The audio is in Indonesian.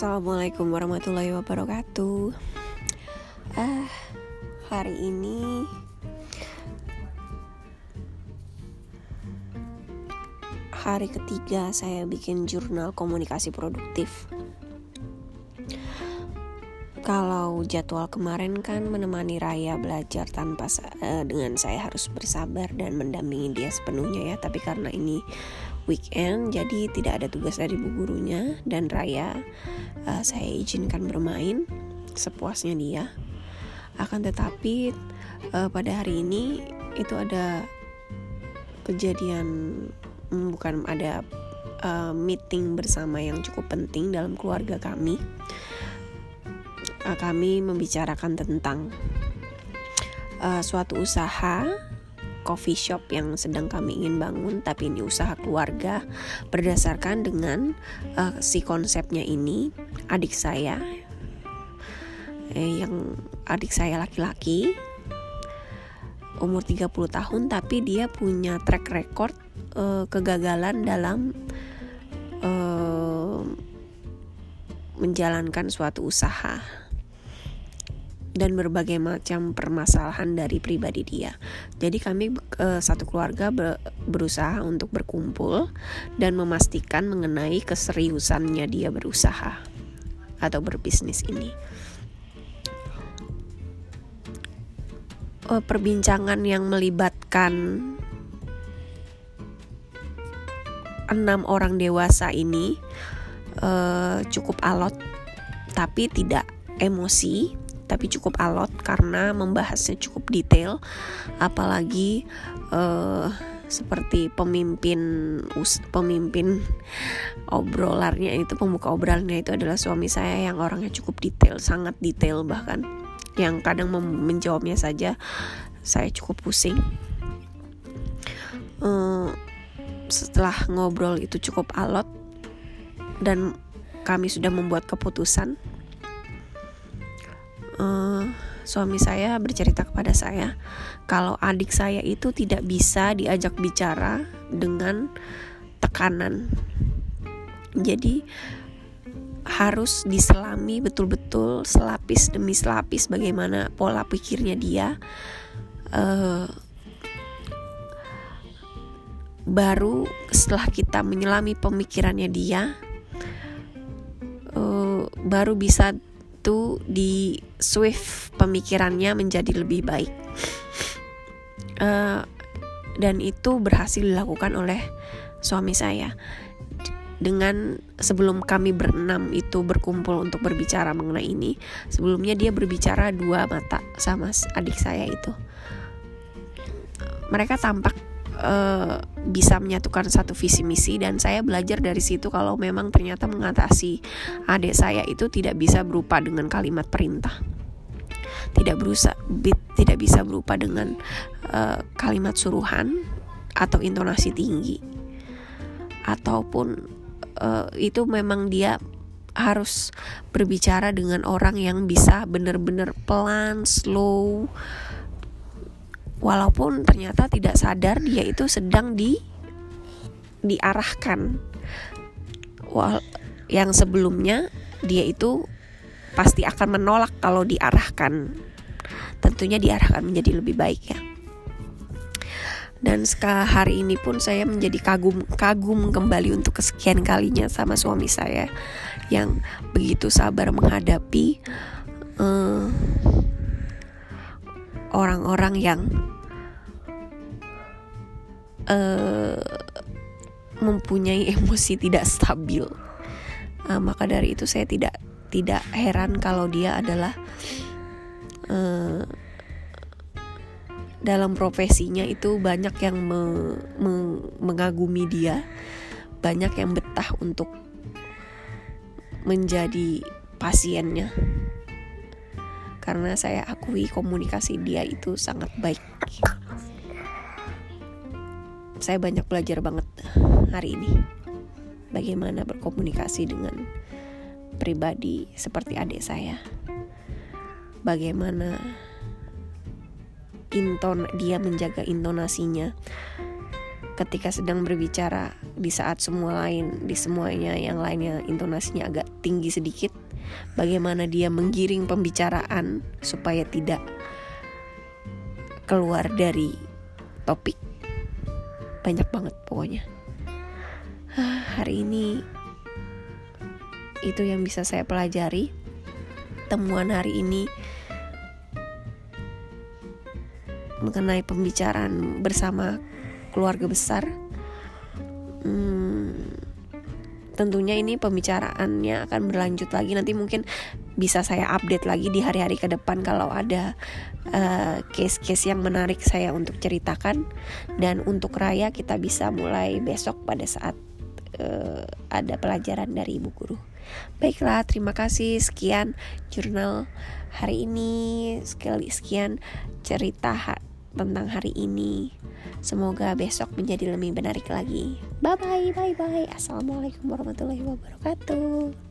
Assalamualaikum warahmatullahi wabarakatuh. Ah, hari ini hari ketiga saya bikin jurnal komunikasi produktif. Kalau jadwal kemarin kan menemani Raya belajar tanpa uh, dengan saya harus bersabar dan mendampingi dia sepenuhnya ya, tapi karena ini weekend jadi tidak ada tugas dari bu gurunya dan Raya. Uh, saya izinkan bermain sepuasnya dia. Akan tetapi uh, pada hari ini itu ada kejadian hmm, bukan ada uh, meeting bersama yang cukup penting dalam keluarga kami. Uh, kami membicarakan tentang uh, suatu usaha coffee shop yang sedang kami ingin bangun tapi ini usaha keluarga berdasarkan dengan uh, si konsepnya ini adik saya. Eh, yang adik saya laki-laki umur 30 tahun tapi dia punya track record uh, kegagalan dalam uh, menjalankan suatu usaha dan berbagai macam permasalahan dari pribadi dia. Jadi kami e, satu keluarga ber, berusaha untuk berkumpul dan memastikan mengenai keseriusannya dia berusaha atau berbisnis ini. E, perbincangan yang melibatkan enam orang dewasa ini e, cukup alot, tapi tidak emosi tapi cukup alot karena membahasnya cukup detail apalagi uh, seperti pemimpin us, pemimpin obrolannya itu pembuka obrolannya itu adalah suami saya yang orangnya cukup detail sangat detail bahkan. Yang kadang menjawabnya saja saya cukup pusing. Uh, setelah ngobrol itu cukup alot dan kami sudah membuat keputusan uh, suami saya bercerita kepada saya kalau adik saya itu tidak bisa diajak bicara dengan tekanan. Jadi harus diselami betul-betul selapis demi selapis bagaimana pola pikirnya dia. Uh, baru setelah kita menyelami pemikirannya dia, uh, baru bisa itu di swift pemikirannya menjadi lebih baik. Uh, dan itu berhasil dilakukan oleh suami saya. Dengan sebelum kami berenam itu berkumpul untuk berbicara mengenai ini sebelumnya dia berbicara dua mata sama adik saya itu. Mereka tampak uh, bisa menyatukan satu visi misi dan saya belajar dari situ kalau memang ternyata mengatasi adik saya itu tidak bisa berupa dengan kalimat perintah. Tidak berusaha tidak bisa berupa dengan uh, kalimat suruhan atau intonasi tinggi. Ataupun uh, itu memang dia harus berbicara dengan orang yang bisa benar-benar pelan, slow, walaupun ternyata tidak sadar dia itu sedang di diarahkan. Wal yang sebelumnya dia itu pasti akan menolak kalau diarahkan. Tentunya diarahkan menjadi lebih baik ya. Dan hari ini pun saya menjadi kagum kagum kembali untuk kesekian kalinya sama suami saya yang begitu sabar menghadapi uh, orang-orang yang uh, mempunyai emosi tidak stabil. Uh, maka dari itu saya tidak tidak heran kalau dia adalah uh, dalam profesinya itu banyak yang me, me, mengagumi dia, banyak yang betah untuk menjadi pasiennya karena saya akui komunikasi dia itu sangat baik. Saya banyak belajar banget hari ini bagaimana berkomunikasi dengan pribadi seperti adik saya. Bagaimana inton dia menjaga intonasinya ketika sedang berbicara di saat semua lain di semuanya yang lainnya intonasinya agak tinggi sedikit bagaimana dia menggiring pembicaraan supaya tidak keluar dari topik. Banyak banget pokoknya. Hari ini itu yang bisa saya pelajari. Temuan hari ini mengenai pembicaraan bersama keluarga besar. Hmm, tentunya ini pembicaraannya akan berlanjut lagi nanti mungkin bisa saya update lagi di hari-hari ke depan kalau ada uh, case-case yang menarik saya untuk ceritakan dan untuk Raya kita bisa mulai besok pada saat uh, ada pelajaran dari ibu guru. Baiklah, terima kasih. Sekian jurnal hari ini. Sekali sekian cerita ha tentang hari ini. Semoga besok menjadi lebih menarik lagi. Bye bye, bye bye. Assalamualaikum warahmatullahi wabarakatuh.